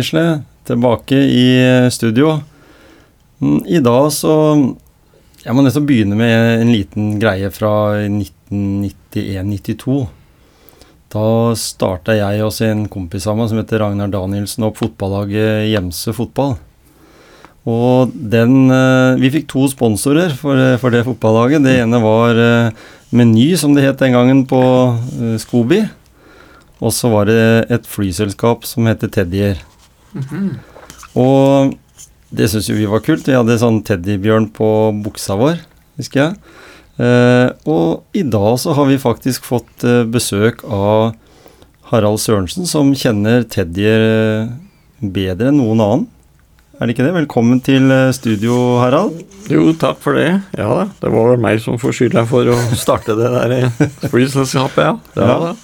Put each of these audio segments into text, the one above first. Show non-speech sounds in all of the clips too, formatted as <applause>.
Gisle. Tilbake i studio. Mm, I dag så Jeg må nesten begynne med en liten greie fra 1991-92. Da starta jeg og en kompis av meg som heter Ragnar Danielsen opp fotballaget Gjemse fotball. Og den eh, Vi fikk to sponsorer for, for det fotballaget. Det ene var eh, Meny, som det het den gangen, på eh, Skobi. Og så var det et flyselskap som heter Mhm. Og det syns jo vi var kult. Vi hadde sånn teddybjørn på buksa vår, husker jeg. Eh, og i dag så har vi faktisk fått eh, besøk av Harald Sørensen, som kjenner teddyer eh, bedre enn noen annen. Er det ikke det? Velkommen til eh, studio, Harald. Jo, takk for det. Ja da, det var vel meg som får skylda for å starte det der eh, flyselskapet, ja. ja. Ja.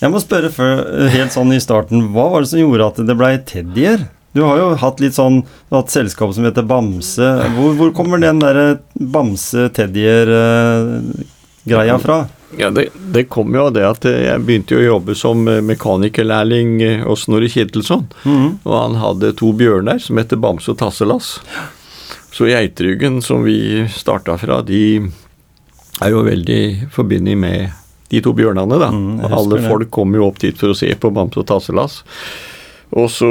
Jeg må spørre før, eh, helt sånn i starten, hva var det som gjorde at det blei teddyer? Du har jo hatt litt sånn, du har hatt selskap som heter Bamse. Hvor, hvor kommer den derre Bamse-teddyer-greia fra? Ja, det, det kom jo av det at eh, jeg begynte å jobbe som eh, mekanikerlærling eh, hos Snorre Kittelsson. Mhm. Og han hadde to bjørner som heter Bamse og Tasselass. Så Geitryggen, som vi starta fra, de er jo veldig forbundet med de to bjørnene, da. Mm, alle det. folk kom jo opp dit for å se på Bamse og Tasselass. Og så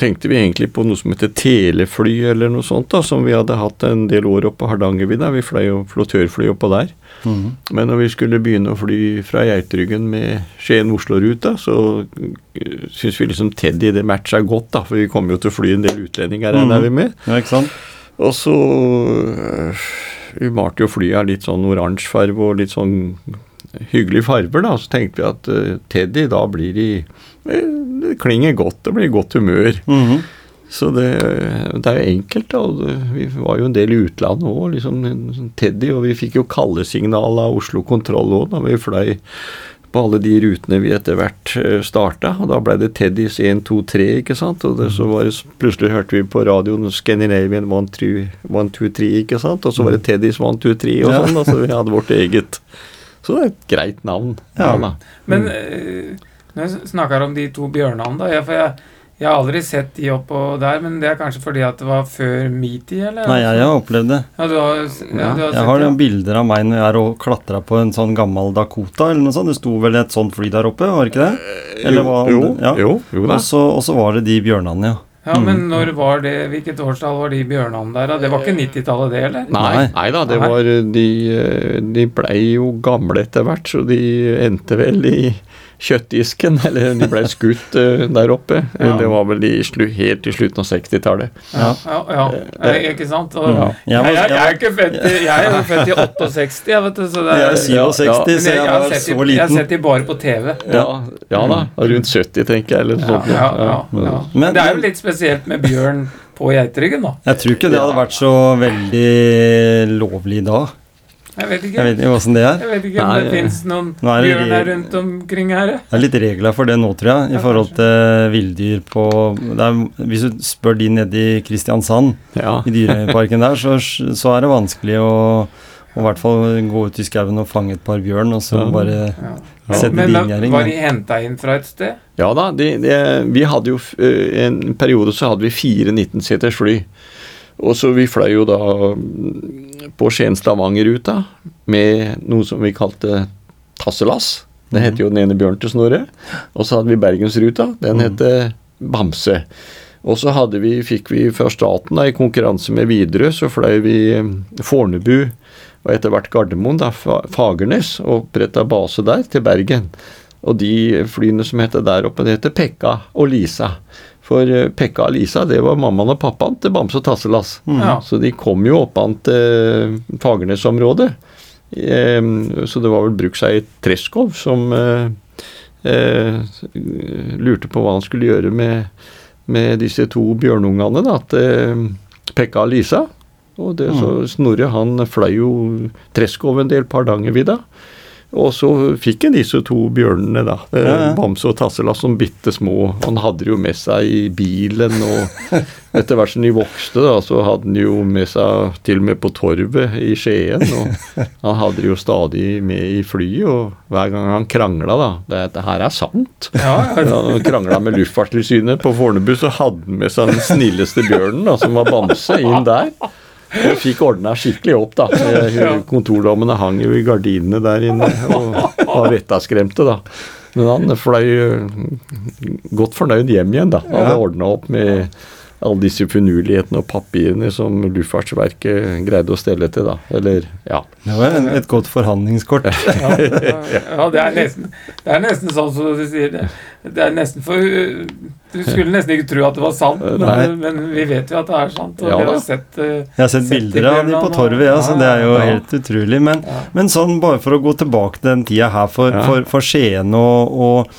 tenkte vi egentlig på noe som heter telefly eller noe sånt, da, som vi hadde hatt en del år oppe på Hardangervidda. Vi fløy jo flottørfly oppå der. Mhm. Men når vi skulle begynne å fly fra Geitryggen med Skien-Oslo-ruta, så uh, syns vi liksom Teddy det matcha godt, da, for vi kommer jo til å fly en del utlendinger, regner vi med. Ja, ikke sant? Og så øh, Vi malte jo flyet av litt sånn oransje farge og litt sånn hyggelige farger, da. Så tenkte vi at uh, Teddy, da blir øh, Det klinger godt, det blir godt humør. Mhm. Så det, det er jo enkelt, da. det- Vi var jo en del i utlandet òg, liksom Teddy. Og vi fikk jo kallesignal av Oslo Kontroll òg da vi fløy på alle de rutene vi etter hvert starta. Og da ble det Teddys 1, 2, 3, ikke sant. Og det, så var det, plutselig hørte vi på radioen Scandinavian 1, 2, 3, ikke sant. Og så var det Teddys 1, 2, 3 og Ja. sånn. Altså vi hadde vårt eget. Så det er et greit navn. Ja. Ja, Men eh, når jeg snakker om de to bjørnene, da jeg, For jeg, jeg har aldri sett de oppå der, men det er kanskje fordi at det var før Meaty, eller? Nei, jeg har opplevd det. Ja, du har, ja, du har Jeg sett har det, noen bilder av meg når jeg er og klatra på en sånn gammel Dakota eller noe sånt. Det sto vel et sånt fly der oppe, var det ikke det? Eller hva- jo, ja. jo, jo da. Og så, og så var det de bjørnene, ja. Ja, men Mm. når var det, hvilket årstall var de bjørnene der? da? Det var ikke 90-tallet, det, eller? Nei, Nei. da, det var de, eh, de blei jo gamle etter hvert, så de endte vel i kjøttdisken, <laughs> eller de ble skutt eh, der oppe. Ja. Det var vel i slu, helt i slutten av 60-tallet. Ja, ja, ja. Eh, ikke sant? Og, Ja. jeg, jeg, jeg er ikke født i, jeg er <laughs> født i 68, jeg vet du, så det Jeg er er 67, så jeg var så liten. Jeg har sett de bare på TV. Ja, ja da, rundt 70 tenker jeg, eller noe Ja, sånt. ja, ja, Men det er jo litt spesielt med bjørn på geiteryggen, da. Jeg tror ikke det hadde vært så veldig lovlig da. Jeg vet ikke. Jeg vet ikke åssen det er. Jeg vet ikke om Nei, det fins noen er bjørner rundt omkring her. Det er litt regler for det nå, tror jeg, i Ja, forhold til villdyr på det er, Hvis du spør de nede i Kristiansand, Ja. i dyreparken der, så, så er det vanskelig å og i hvert fall gå ut i skauen og fange et par bjørn, og så Ja. bare Ja. sette Men da, linjering. var de henta inn fra et sted? Ja da, de, de, vi hadde jo f- eh, en periode så hadde vi fire 19-seters fly. Og så vi fløy jo da mm, på Skien-Stavanger-ruta med noe som vi kalte Tasselass. Det heter jo den ene bjørn til Snorre. Og så hadde vi Bergensruta. Den heter Bamse. Og så hadde vi, fikk vi fra staten da, i konkurranse med Widerøe, så fløy vi eh, Fornebu og etter hvert Gardermoen, da, Fagernes, og oppretta base der, til Bergen. Og de flyene som heter der oppe, det heter Pekka og Lisa. For eh, Pekka og Lisa, det var mammaen og pappaen til Bamse og Tasselass. Mm. Ja. Så de kom jo oppan til Fagernes-området. Eh, Så det var vel Brukseier Treskov som eh, lurte på hva han skulle gjøre med, med disse to bjørnungene. da, til Pekka og Lisa. Og det, så Snorre han fløy jo Treskov en del par dager Hardangervidda. Og så fikk han disse to bjørnene, da. eh, Ja, ja. Bamse og Tassela, som bitte små. Han hadde det jo med seg i bilen, og <laughs> etter hvert som de vokste, da, så hadde han jo med seg til og med på torvet i Skien. Og han hadde det jo stadig med i flyet, og hver gang han krangla, da det, det her er sant. Ja, ja. <laughs> Han krangla med Luftfartstilsynet på Fornebu, så hadde han med seg den snilleste bjørnen, da, som var Bamse, inn der. Og fikk ordna skikkelig opp, da. Eh, Kontordommene hang jo i gardinene der inne og var vettaskremte, da. Men han fløy eh, godt fornøyd hjem igjen, da. Han hadde ordna opp med alle disse finurlighetene og papirene som Luftfartsverket greide å stelle til, da. Eller, ja. Det var en, et godt forhandlingskort. <laughs> Ja, ja det, er nesten, det er nesten sånn som du sier. Det, det er nesten for Du skulle nesten ikke tro at det var sant, men, men vi vet jo at det er sant. Og Ja vi har sett eh, Jeg har sett Sett bilder av de på torvet, ja, så det er jo ja. helt utrolig. Men, ja. men sånn bare for å gå tilbake til den tida her for, Ja. for, for Skien og, og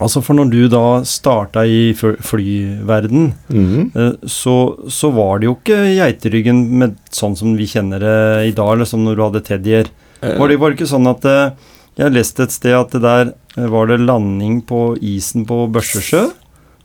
Altså For når du da starta i flyverden, eh, så, så var det jo ikke geiteryggen med sånn som vi kjenner det i dag, eller som når du hadde teddyer. Var det, bare ikke sånn at eh, Jeg leste et sted at det der eh, var det landing på isen på Børsesjø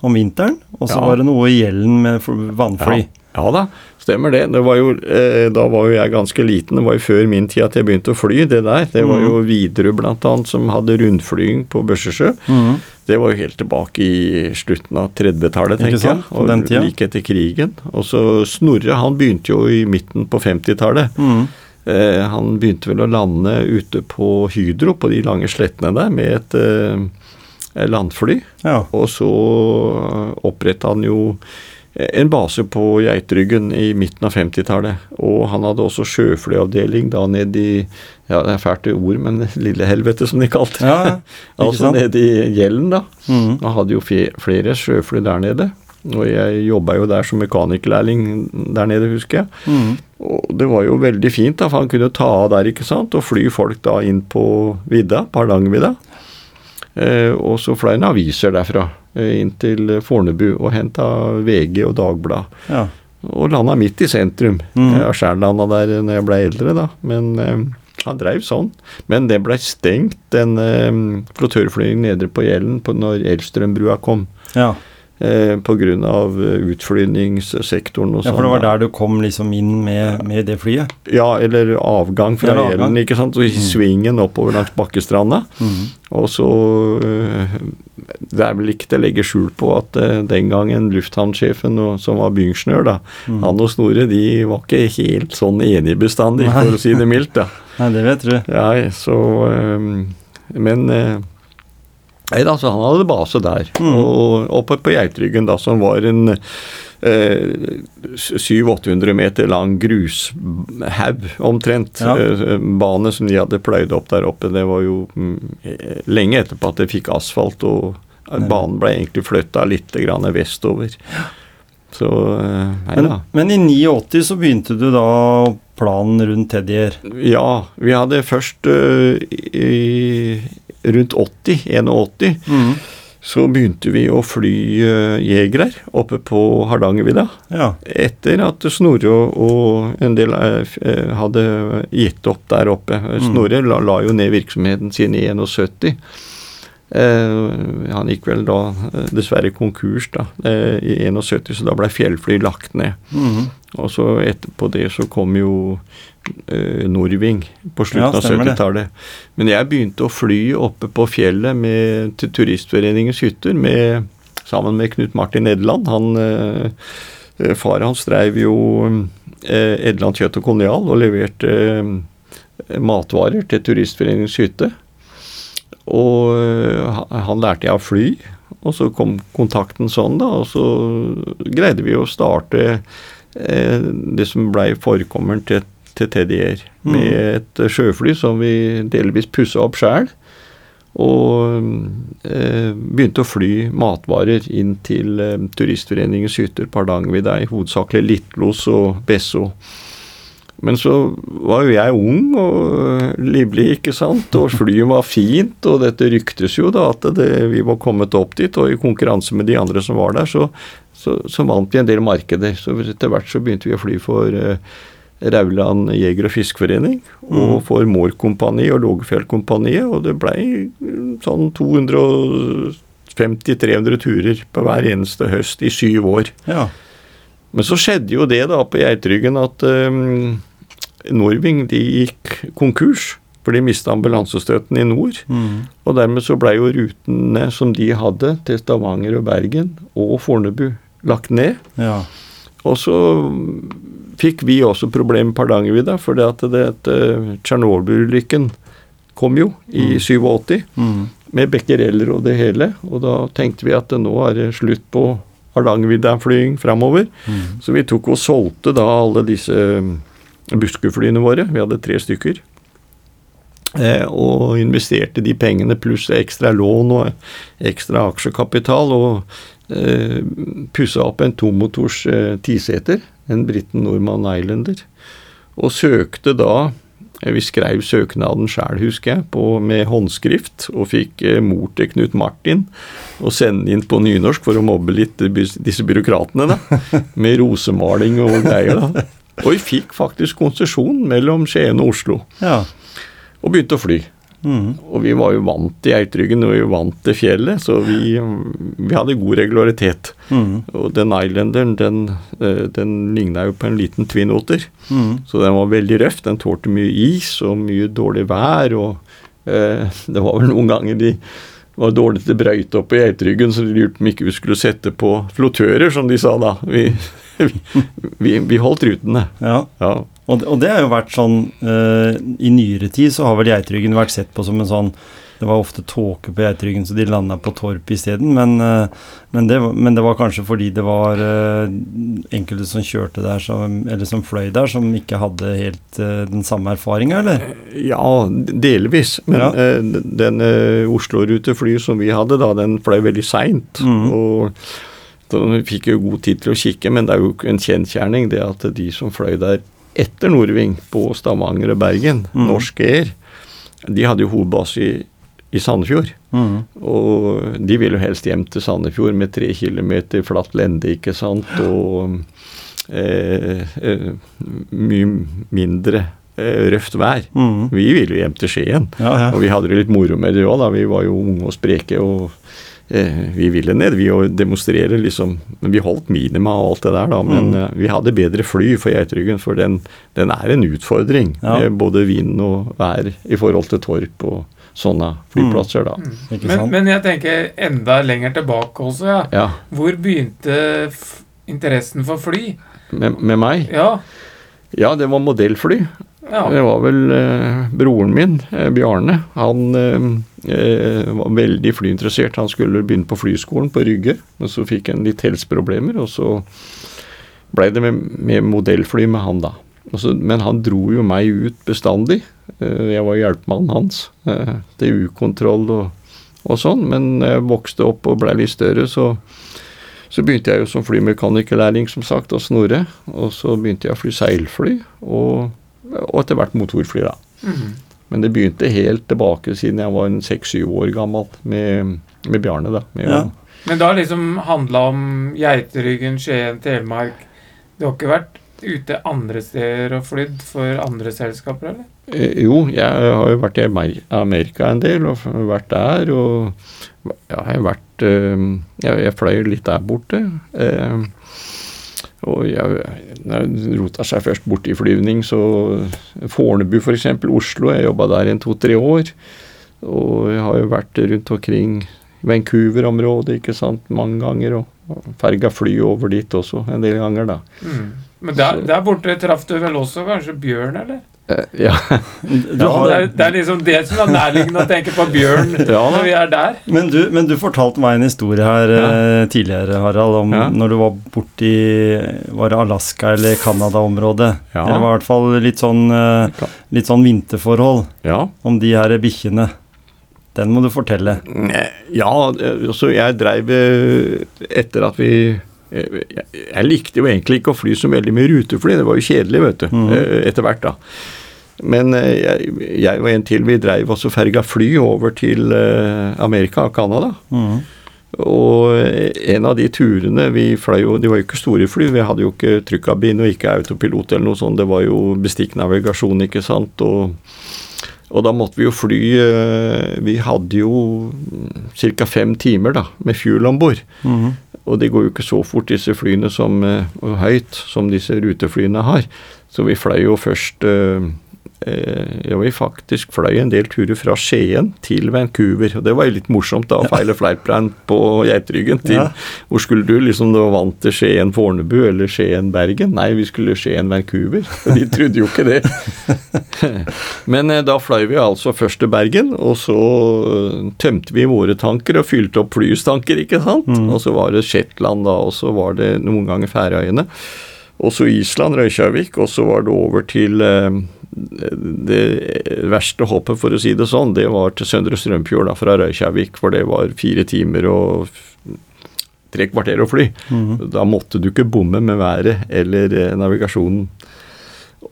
om vinteren, og så Ja. var det noe i gjelden med vannfly. Ja da, stemmer det. det var jo, eh, da var jo jeg ganske liten. Det var jo før min tid at jeg begynte å fly, det der. Det var jo Widerøe bl.a. som hadde rundflyging på Børsesjø. Mm. Det var jo helt tilbake i slutten av 30-tallet, tenker jeg. Og den tida. like etter krigen. Og så Snorre, han begynte jo i midten på 50-tallet. Mm. Eh, han begynte vel å lande ute på Hydro, på de lange slettene der, med et eh, landfly. Ja. Og så oppretta han jo en base på Geitryggen i midten av 50-tallet. Og han hadde også sjøflyavdeling da nede i Ja, det er fælt ord, men <laughs> Lillehelvete, som de kalte det. Ja. <laughs> Altså nede i Gjellen, da. Mm. Han hadde jo flere sjøfly der nede. Og jeg jobba jo der som mekanikerlærling der nede, husker jeg. Mm. Og det var jo veldig fint, da, for han kunne ta av der ikke sant, og fly folk da inn på vidda, Hardangervidda. Eh, og så fløy han aviser derfra inn til Fornebu og henta VG og Dagblad. ja. Og landa midt i sentrum. Mm. Jeg har sjøl landa der når jeg ble eldre, da. Men eh, han dreiv sånn. Men det ble stengt, den eh, flottørflyvningen nede på Gjellen når Elstrømbrua kom. ja. Eh, av eh, utflyvningssektoren og Ja, sånn. for det var der du kom liksom inn med, med det flyet? Ja, eller avgang fra Eller avgang. Gjellen, ikke sant. Og i svingen oppover langs Bakkestranda. Mm. Og så øh, Det er vel ikke til å legge skjul på at øh, den gangen lufthavnsjefen, som var byingeniør, da, mm. han og Snorre, de var ikke helt sånn enige bestandig, for å si det mildt. da. <laughs> Nei, det vet du. Ja, så øh, Men Nei da, så han hadde base der. Mm. Og oppe på Geitryggen, da, som var en eh, 700-800 meter lang grushaug, omtrent. Ja. Eh, bane som de hadde pløyd opp der oppe. Det var jo mm, eh, lenge etterpå at det fikk asfalt, og banen ble egentlig flytta litt grann vestover. Så eh, Men, men i 89 så begynte du da planen rundt Teddyer. Ja, vi hadde først eh, i, rundt 80, 81, mm. så begynte vi å fly uh, jegere oppe på Hardangervidda. Ja. Etter at Snorre og, og en del uh, hadde gitt opp der oppe. Snorre la, la jo ned virksomheten sin i 71. Uh, han gikk vel da dessverre konkurs da, i 71, så da ble Fjellfly lagt ned. Mm. Og så etterpå det så kom jo eh, Norving på Ja, av 70-tallet. Men jeg begynte å fly oppe på fjellet med, til Turistforeningens hytter med, sammen med Knut Martin Edland. Han, eh, far hans dreiv jo uh, Edland kjøtt og kolonial og leverte matvarer til Turistforeningens hytte. Og han- lærte jeg å fly, og så kom kontakten sånn, da, og så greide vi å starte det som blei forkommeren til, til TDR, med et sjøfly som vi delvis pussa opp sjæl. Og eh, begynte å fly matvarer inn til eh, Turistforeningens hytter på Hardangervidda, hovedsakelig Littlos og Besso. Men så var jo jeg ung og livlig, ikke sant, og flyet var fint, og dette ryktes jo da at det, vi var kommet opp dit, og i konkurranse med de andre som var der, så, så, så vant vi en del markeder. Så etter hvert så begynte vi å fly for eh, Rauland jeger- og fiskeforening, og for Moore-kompaniet og Lågefjell-kompaniet, og det blei sånn 250-300 turer på hver eneste høst i syv år. Ja. Men så skjedde jo det da på Geitryggen at um, Norving de gikk konkurs. For de mista ambulansestøtten i nord. Mm. Og dermed så blei jo rutene som de hadde til Stavanger og Bergen og Fornebu lagt ned. ja. Og så fikk vi også problemer med Hardangervidda, for det at det, Tsjernobyl-ulykken kom jo i 87 Mm. med becquereller og det hele. Og da tenkte vi at nå er det slutt på Hardangervidda-flying framover. Mm. Så vi tok og solgte da alle disse mm, buskeflyene våre. Vi hadde tre stykker. Eh, og investerte de pengene pluss ekstra lån og ekstra aksjekapital. Og eh, pussa opp en tomotors eh, tiseter, en Britten Norman Islander. Og søkte da eh, Vi skrev søknaden sjøl, husker jeg, på, med håndskrift. Og fikk eh, mor til Knut Martin å sende inn på nynorsk for å mobbe litt disse byråkratene, da. <laughs> Med rosemaling og greier, da. Og vi fikk faktisk konsesjon mellom Skien og Oslo, ja. og begynte å fly. Mm. Og vi var jo vant til Eitryggen og vi var vant til fjellet, så vi, vi hadde god regularitet. Mm. Og den Islanderen, den, eh, den ligna jo på en liten Twin Otter. Mm. Så den var veldig røff. Den tålte mye is og mye dårlig vær. Og eh, <laughs> det var vel noen ganger de var dårlig til brøyte oppe i Eitryggen, så de lurte på om ikke vi skulle sette på flottører, som de sa da. Vi, <laughs> vi, vi holdt rutene. ja. Ja. Og, det- og det har jo vært sånn uh, I nyere tid så har vel Geitryggen vært sett på som en sånn Det var ofte tåke på Geitryggen, så de landa på Torp isteden. Men, eh, men, det men det var kanskje fordi det var eh, enkelte som kjørte der, som, eller som fløy der, som ikke hadde helt den samme erfaringa, eller? Ja, delvis. Men Ja. den eh, Oslo-rutefly som vi hadde da, den fløy veldig seint. Mm. Og så vi fikk jo god tid til å kikke, men det er jo en kjensgjerning det at de som fløy der etter Norving, på Stavanger og Bergen, mm. Norsk Air, de hadde jo hovedbase i, i Sandefjord. Mm. Og de ville jo helst hjem til Sandefjord med tre kilometer flatt lende, ikke sant, og eh, eh, mye mindre eh, røft vær. Mm. Vi ville jo hjem til Skien, Ja, ja. og vi hadde det litt moro med det òg, da. Vi var jo unge og spreke, og vi ville ned, vi, og demonstrere, liksom. Men vi holdt minima og alt det der, da. Men Mm. eh, vi hadde bedre fly for Geitryggen, for den, den er en utfordring. Ja. Med både vind og vær i forhold til Torp og sånne flyplasser, da. Mm. Men, men jeg tenker enda lenger tilbake også, ja. Ja. Hvor begynte f interessen for fly? Med, med meg? Ja. Ja, det var modellfly. Ja. Det var vel eh, broren min, eh, Bjarne. Han eh, eh, var veldig flyinteressert. Han skulle begynne på flyskolen på Rygge, men så fikk han litt helseproblemer, og så blei det med, med modellfly med han, da. Så, men han dro jo meg ut bestandig. Eh, jeg var hjelpemannen hans eh, til ukontroll og, og sånn. Men jeg vokste opp og blei litt større, så, så begynte jeg jo som flymekanikerlærling, som sagt, å Snorre. Og så begynte jeg å fly seilfly, og, og etter hvert motorfly, da. Mhm. Men det begynte helt tilbake siden jeg var en seks-syv år gammel med, med Bjarne, da. Med, Ja. Men det har liksom handla om Geiteryggen, Skien, Telemark. Du har ikke vært ute andre steder og flydd for andre selskaper, eller? Eh, jo, jeg har jo vært i Amerika en del, og vært der, og ja, jeg har vært eh, Jeg, jeg fløy litt der borte. eh, og jeg, rota seg først bort i flyvning, så Fornebu f.eks., Oslo, jeg jobba der en to-tre år. Og jeg har jo vært rundt omkring Vancouver-området, ikke sant, mange ganger. Og ferga fly over dit også en del ganger, da. Mm. Men der, der borte traff du vel også kanskje bjørn, eller? Eh, ja. Du Ja, Det er, det er liksom det som er nærliggende å tenke på bjørn <laughs> Ja når vi er der. men, du, men du fortalte meg en historie her eh, tidligere, Harald, om Ja. når du var borti Var det Alaska eller Canada-området? Ja. Det var i hvert fall litt sånn, eh, litt sånn vinterforhold ja. om de her bikkjene. Den må du fortelle. Ja, så jeg dreiv etter at vi jeg, jeg likte jo egentlig ikke å fly så veldig mye rutefly, det var jo kjedelig, vet du, eh, etter hvert, da. Men eh, jeg, jeg og en til, vi dreiv også ferga fly over til eh, Amerika og Canada. Mm. Og en av de turene vi fløy jo De var jo ikke store fly, vi hadde jo ikke trykkabin og ikke autopilot eller noe sånt. Det var jo bestikknavigasjon, ikke sant. Og, og da måtte vi jo fly eh, Vi hadde jo ca. fem timer da, med fuel om bord. Mhm. Og det går jo ikke så fort, disse flyene, som, eh, og høyt som disse ruteflyene har. Så vi fløy jo først eh, Ja, vi faktisk fløy en del turer fra Skien til Vancouver. Og det var jo litt morsomt, da, feile fleipregn på Geitryggen. til Ja. Hvor skulle du? Liksom du var vant til Skien-Fornebu eller Skien-Bergen? Nei, vi skulle Skien-Vancouver. De trodde jo ikke det. <laughs> Men eh, da fløy vi altså først til Bergen, og så eh, tømte vi våre tanker og fylte opp flyets tanker, ikke sant? Mm. Og så var det Shetland da, og så var det noen ganger Færøyene. Og så Island, Røykjavik, og så var det over til eh, det verste hoppet, for å si det sånn, det var til Søndre Strømfjord da, fra Røykjavik, for det var fire timer og tre kvarter å fly. Mhm. Da måtte du ikke bomme med været eller eh, navigasjonen.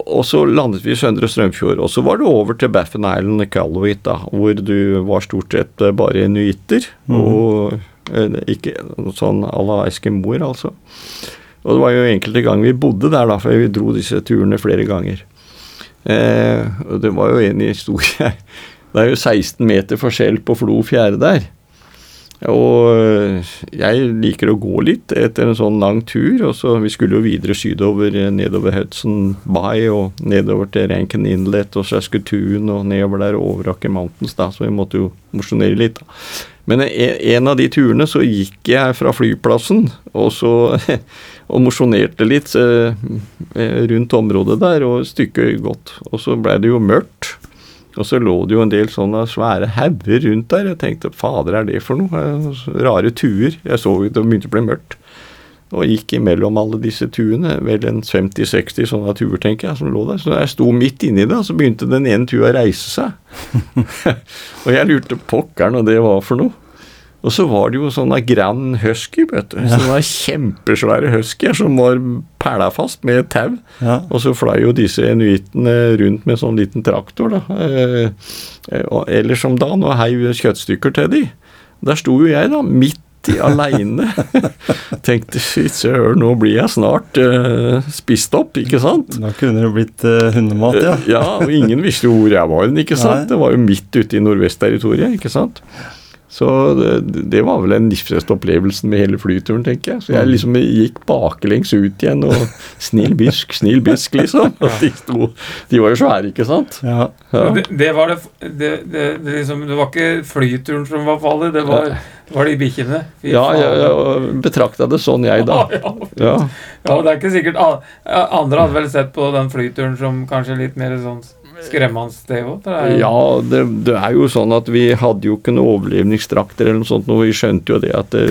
Og så landet vi i Søndre Strømfjord, og så var det over til Baffin Island i Calvit, da, hvor du var stort sett eh, bare inuitter, Mhm. og eh, ikke sånn à la eskimoer, altså. Og det var jo enkelte ganger vi bodde der, da, for vi dro disse turene flere ganger. Eh, og det var jo en historie <laughs> Det er jo 16 meter forskjell på Flo fjære der. Og øh, jeg liker å gå litt etter en sånn lang tur. og så Vi skulle jo videre sydover, eh, nedover Hudson Bay og nedover til Rankin Inlet og Saskatoon og nedover der over Rocky Mountains, da, så vi måtte jo mosjonere litt. da. Men en, en av de turene så gikk jeg fra flyplassen og så <laughs> og mosjonerte litt eh, rundt området der, og stykket godt. Og så blei det jo mørkt. Og så lå det jo en del sånne svære hauger rundt der. Jeg tenkte fader, er det for noe? Eh, Rare tuer. Jeg så det begynte å bli mørkt. Og gikk imellom alle disse tuene. Vel en 50-60 sånne tuer, tenker jeg, som lå der. Så jeg sto midt inni det, og så begynte den ene tua å reise seg. <laughs> og jeg lurte pokkeren hva det var for noe. Og så var det jo sånne Grand Husky, vet du. Sånne kjempesvære huskyer som var pæla fast med tau. Ja. Og så fløy jo disse inuittene rundt med sånn liten traktor, da. Eh, eh, og- eller som da, og heiv kjøttstykker til de. Der sto jo jeg, da, midt i aleine. <laughs> Tenkte fy søren, nå blir jeg snart uh, spist opp, ikke sant? Da kunne det blitt uh, hundemat, ja. ja, og ingen visste jo hvor jeg var, ikke <laughs> sant? Nei. Det var jo midt ute i nordvestterritoriet, ikke sant? Så det, det var vel den nifseste opplevelsen med hele flyturen, tenker jeg. Så jeg liksom gikk baklengs ut igjen og snill bisk, snill bisk, liksom. De, sto, de var jo svære, ikke sant? ja. Ja. Det, det var det, det, det, det, liksom, det var ikke flyturen som var farlig, det var, var de bikkjene. Ja, jeg, jeg betrakta det sånn, jeg, da. <laughs> Ja, Ja. ja, det er ikke sikkert Andre hadde vel sett på den flyturen som kanskje litt mer sånn skremmende det òg? Ja, det, det er jo sånn at vi hadde jo ikke noe overlevningsdrakter eller noe sånt, og vi skjønte jo det at det,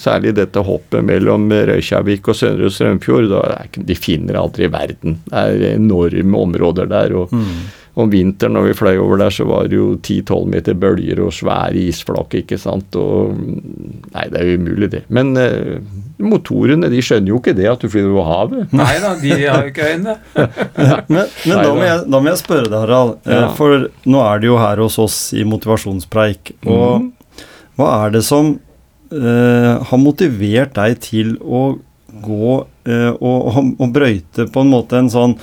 særlig dette hoppet mellom Røykjavik og Søndre Strømfjord, da de finner aldri verden. Det er enorme områder der. og Mm. Om vinteren når vi fløy over der, så var det jo 10-12 meter bølger og svære isflak, ikke sant. Og Nei, det er jo umulig, det. Men eh, motorene, de skjønner jo ikke det, at du flyr over havet. <laughs> Nei da, de har jo ikke øyne. <laughs> Men, men da, må jeg, da må jeg spørre deg, Harald. eh, Ja. For nå er det jo her hos oss i Motivasjonspreik. Og mm. hva er det som eh, har motivert deg til å gå eh, og, og, og brøyte på en måte en sånn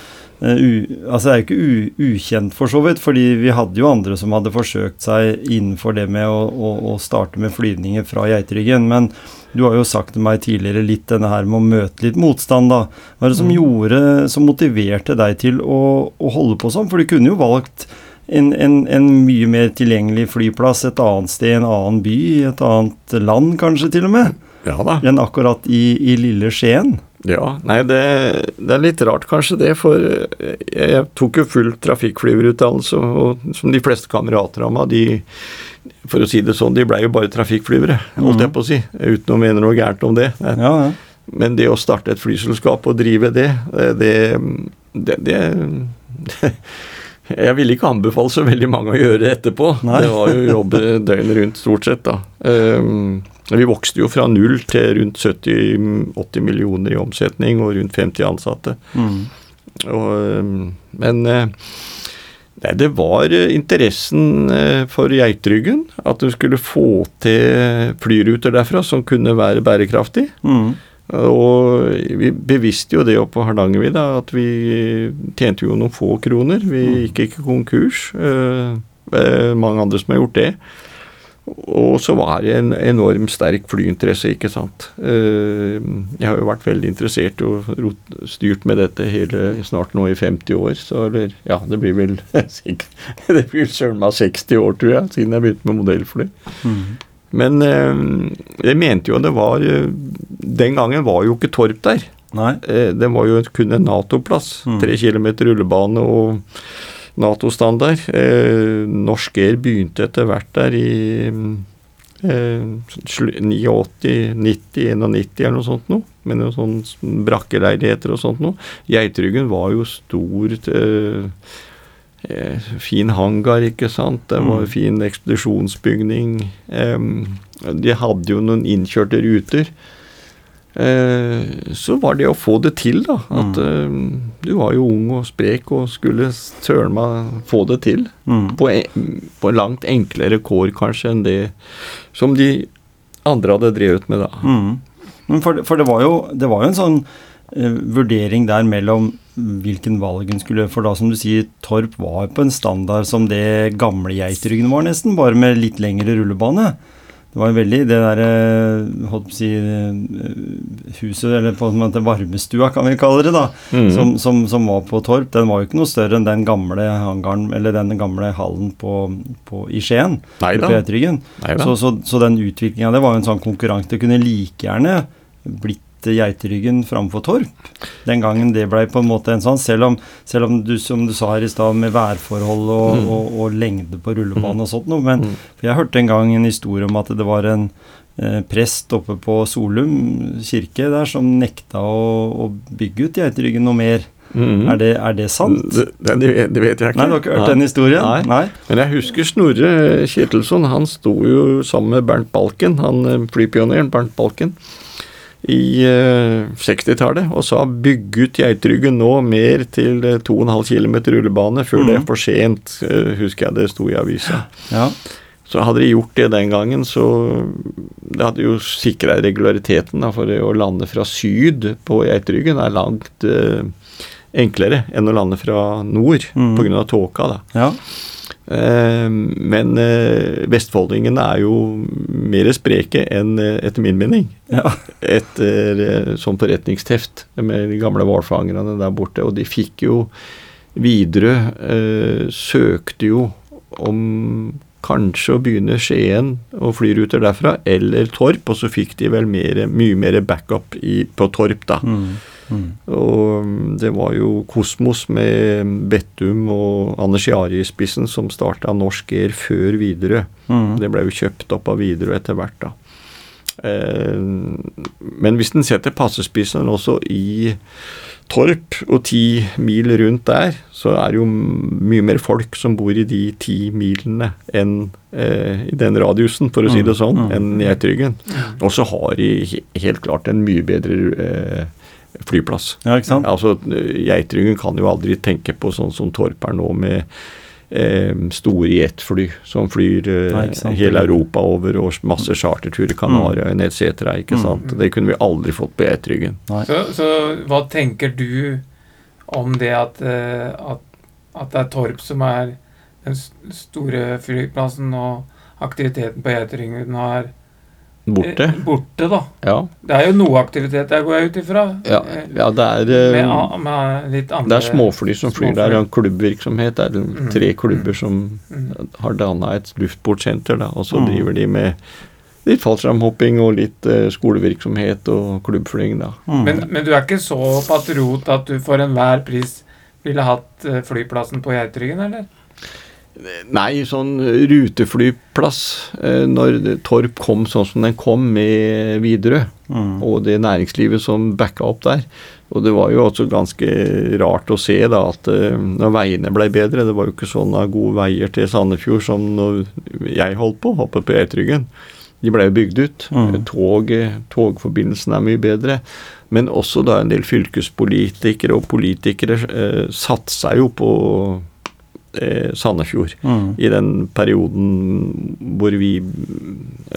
eh, u, altså Det er jo ikke u, ukjent for så vidt, fordi vi hadde jo andre som hadde forsøkt seg innenfor det med å, å, å starte med flyvninger fra Geitryggen. Men du har jo sagt til meg tidligere litt denne her med å møte litt motstand, da. Hva er det som Mm. gjorde, som motiverte deg til å, å holde på sånn? For du kunne jo valgt en, en, en mye mer tilgjengelig flyplass et annet sted, en annen by, et annet land kanskje til og med, Ja da. enn akkurat i, i lille Skien. Ja, nei, det, det er litt rart kanskje det, for jeg, jeg tok jo full trafikkflyverutdannelse, og som de fleste kamerater av meg, de for å si det sånn, de blei jo bare trafikkflyvere, holdt jeg på å si, uten å mene noe gærent om det. Ja, ja. Men det å starte et flyselskap og drive det, det, det, det, <laughs> Jeg ville ikke anbefale så veldig mange å gjøre det etterpå. Nei. Det var jo jobb døgnet rundt, stort sett, da. Um, vi vokste jo fra null til rundt 70-80 millioner i omsetning og rundt 50 ansatte. Mm. Og, um, men eh, nei, det var eh, interessen eh, for Geitryggen. At du skulle få til flyruter derfra som kunne være bærekraftig. Mm. Og vi bevisste jo det oppe på Hardangervidda, at vi tjente jo noen få kroner. Vi gikk ikke konkurs. Mange andre som har gjort det. Og så var det en enorm sterk flyinteresse, ikke sant. Eh, jeg har jo vært veldig interessert og styrt med dette hele snart nå i 50 år. Så eller ja, det blir vel <laughs> Det blir søren meg 60 år, tror jeg, siden jeg begynte med modellfly. Mm. Men eh, jeg mente jo det var eh, Den gangen var jo ikke Torp der. Nei. Det var jo kun en Nato-plass. Mm. Tre kilometer rullebane og Nato-standard. Eh, Norsk Air begynte etter hvert der i eh, 89, 90, 91 eller noe sånt noe. Med noen sånne brakkeleiligheter og sånt noe. Geitryggen var jo stor eh, eh, fin hangar, ikke sant. Det var Mm. fin ekspedisjonsbygning. De hadde jo noen innkjørte ruter. Eh, så var det å få det til, da. At mm. du var jo ung og sprek og skulle søren meg få det til. Mm. På, en, på langt enklere kår kanskje enn det som de andre hadde drevet med da. Mm. Men for, for det var jo det var jo en sånn uh, vurdering der mellom hvilken valg hun skulle For da, som du sier, Torp var på en standard som det gamle Geitryggen var, nesten, bare med litt lengre rullebane. Det var jo veldig det derre Holdt på å si eh, Huset, eller på en måte varmestua, kan vi kalle det, da. Mm. Som, som, som var på Torp. Den var jo ikke noe større enn den gamle hangaren, eller den gamle hallen på, på, i Skien. På Geitryggen. Så, så, så den utviklinga det var jo en sånn konkurranse. Det kunne like gjerne blitt Geitryggen framfor Torp. Den gangen det blei på en måte en sånn, selv om, selv om du som du sa her i stad med værforhold og, Mm. og, og lengde på rullebanen og sånt noe, men Mm. for jeg hørte en gang en historie om at det var en eh, prest oppe på Solum kirke der som nekta å, å bygge ut Geiteryggen noe mer. Mm. Er, det, er det sant? Det, det, det vet jeg ikke. Nei, du har ikke hørt Nei. den historien? Nei. Nei. Men jeg husker Snorre Kjetelsson. Han sto jo sammen med Bernt Balken, han eh, flypioneren Bernt Balken, i eh, 60-tallet og sa 'bygg ut Geitryggen nå mer til eh, 2,5 km rullebane før det er Mhm. for sent', eh, husker jeg det sto i avisa. Ja. Så hadde de gjort det den gangen, så det hadde jo sikra regulariteten. Da, for å lande fra syd på Geitryggen er langt eh, enklere enn å lande fra nord mm. pga. tåka. da. ja. Eh, men eh, vestfoldingene er jo mer spreke enn, eh, etter min mening, ja. etter sånn forretningsteft med de gamle hvalfangerne der borte. Og de fikk jo Widerøe søkte jo om kanskje å begynne Skien og flyruter derfra, eller Torp, og så fikk de vel mere, mye mer backup i, på Torp, da. Mm. Mm. Og mm, det var jo Kosmos med Bettum og Anders Jari i spissen som starta Norsk Air før Widerøe. Mm. Det ble jo kjøpt opp av Widerøe etter hvert, da. Eh, men hvis en setter passespissen også i Torp og ti mil rundt der, så er det jo mye mer folk som bor i de ti milene enn eh, i den radiusen, for å si det sånn, Mm, mm. enn Geitryggen. Og så har de helt klart en mye bedre eh, flyplass. Ja, ikke sant? Altså, Geitryggen kan jo aldri tenke på sånn som Torp er nå, med eh, store jetfly som flyr eh, Nei, sant. hele Europa over, og masse charterturer, Kanariøyene etc. Ikke Mm. sant? Det kunne vi aldri fått på Geitryggen. Så, så hva tenker du om det at, eh, at, at det er Torp som er den store flyplassen, og aktiviteten på Geitryggen er Borte. eh, borte, da. Ja. Det er jo noe aktivitet der, går jeg ut ifra. ja, Eh, ja det er eh, Med, med litt andre det er småfly som flyr. Er småfly. en klubbvirksomhet. Det er Mm. tre klubber som Mm. har danna et luftbortsenter, da, og så Mm. driver de med litt fallskjermhopping og litt skolevirksomhet og klubbflying, da. Mm. Men, men du er ikke så patriot at du for enhver pris ville hatt flyplassen på Geitryggen, eller? Nei, sånn ruteflyplass. eh, Når Torp kom sånn som den kom med Widerøe, Mm. og det næringslivet som backa opp der. Og det var jo også ganske rart å se da at eh, når veiene ble bedre Det var jo ikke sånne gode veier til Sandefjord som når jeg holdt på, oppe på Eitryggen. De ble jo bygd ut. Mm. Tog, togforbindelsen er mye bedre. Men også da en del fylkespolitikere og politikere eh, satsa jo på eh, Sandefjord Mm. i den perioden hvor vi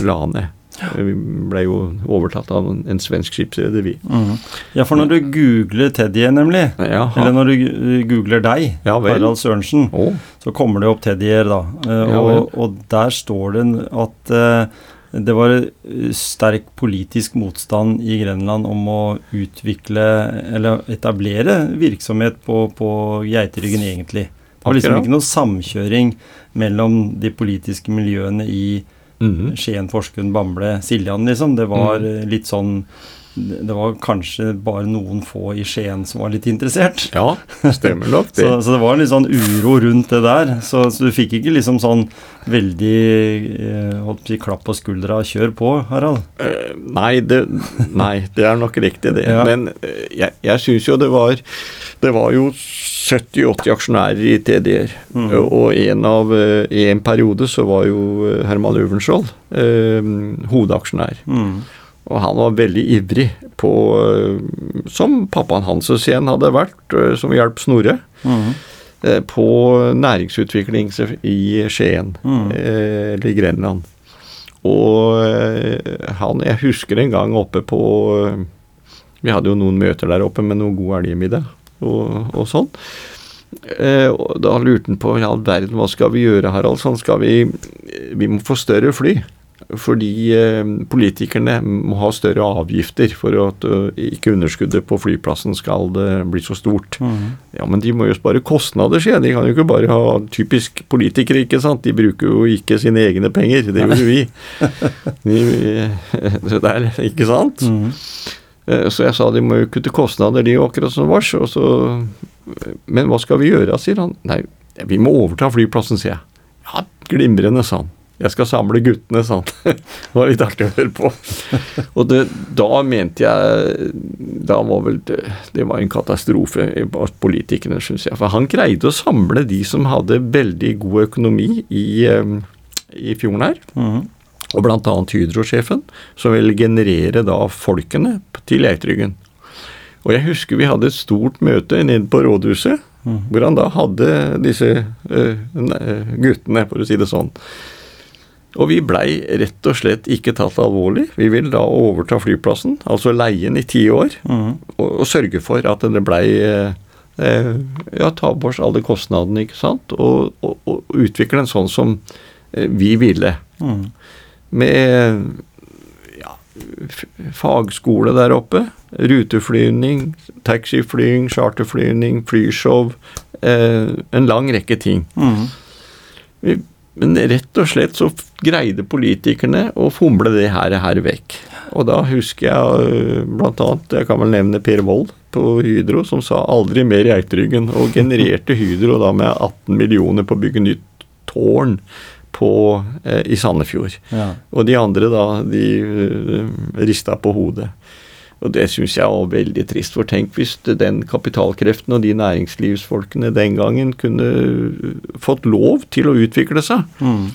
la ned. Vi ble jo overtatt av en, en svensk skipsreder, vi. Mm. Ja, for når du googler Teddy, nemlig, Jaha. eller når du googler deg, Ja. Harald Sørensen, oh. så kommer det opp Teddy da. Eh, Ja og, og der står det at eh, det var eh, sterk politisk motstand i Grenland om å utvikle, eller etablere virksomhet på, på Geiteryggen, egentlig. Det var liksom ikke noe samkjøring mellom de politiske miljøene i mhm. Skien, Porsgrunn, Bamble, Siljan, liksom. Det var Mm. eh, litt sånn Det var kanskje bare noen få i Skien som var litt interessert. Ja, stemmer nok <laughs> det. Så, så det var litt sånn uro rundt det der. Så, så du fikk ikke liksom sånn veldig eh, si, klapp på skuldra 'kjør på', Harald. Eh, nei, det, nei, det er nok riktig, det. <laughs> Ja. Men eh, jeg, jeg syns jo det var Det var jo 70-80 aksjonærer i TDR. Mm. Og en av eh, I en periode så var jo eh, Herman Øvenskjold eh, hovedaksjonær. Mm. Og han var veldig ivrig på eh, Som pappaen hans igjen hadde vært, eh, som hjalp Snorre. Mm. På næringsutvikling i Skien, Mm. eller i Grenland. Og han Jeg husker en gang oppe på Vi hadde jo noen møter der oppe med noe god elgmiddag og, og sånn. Eh, og da lurte han på i all verden, hva skal vi gjøre, Harald? Sånn skal vi Vi må få større fly. Fordi eh, politikerne må ha større avgifter for at eh, ikke underskuddet på flyplassen skal eh, bli så stort. Mm. Ja, men de må jo spare kostnader, sier jeg. De kan jo ikke bare ha typisk politikere, ikke sant. De bruker jo ikke sine egne penger. Det gjorde vi. vi så <laughs> det er, ikke sant? Mm. Så jeg sa de må jo kutte kostnader, de akkurat som vars. Og så, men hva skal vi gjøre, sier han. Nei, vi må overta flyplassen, sier jeg. Ja, glimrende, sa han. Jeg skal samle guttene, sa han. <laughs> Det var litt artig å høre på. <laughs> Og det, da mente jeg Da var vel det, det var en katastrofe blant politikerne, syns jeg. For han greide å samle de som hadde veldig god økonomi i, eh, i fjorden her Mm. og bl.a. Hydro-sjefen, som ville generere da folkene til Eitryggen. Og jeg husker vi hadde et stort møte nede på rådhuset, Mhm. hvor han da hadde disse eh, guttene, for å si det sånn. Og vi blei rett og slett ikke tatt alvorlig. Vi ville da overta flyplassen, altså leie den i ti år, Mm. og, og sørge for at det blei eh, eh, Ja, ta på oss alle kostnadene, ikke sant, og, og, og utvikle den sånn som eh, vi ville Mm. med ja, fagskole der oppe. Ruteflyvning, taxiflyvning, charterflyvning, flyshow. Eh, en lang rekke ting. Mm. Vi- Men rett og slett så greide politikerne å fomle det her, her vekk. Og da husker jeg bl.a. blant annet, jeg kan vel nevne Per Wold på Hydro, som sa 'aldri mer i Eitryggen', og genererte Hydro da med 18 millioner på å bygge nytt tårn på, eh, i Sandefjord. Ja. Og de andre da, de uh, rista på hodet. Og det syns jeg var veldig trist. For tenk hvis den kapitalkreften og de næringslivsfolkene den gangen kunne fått lov til å utvikle seg, Mm.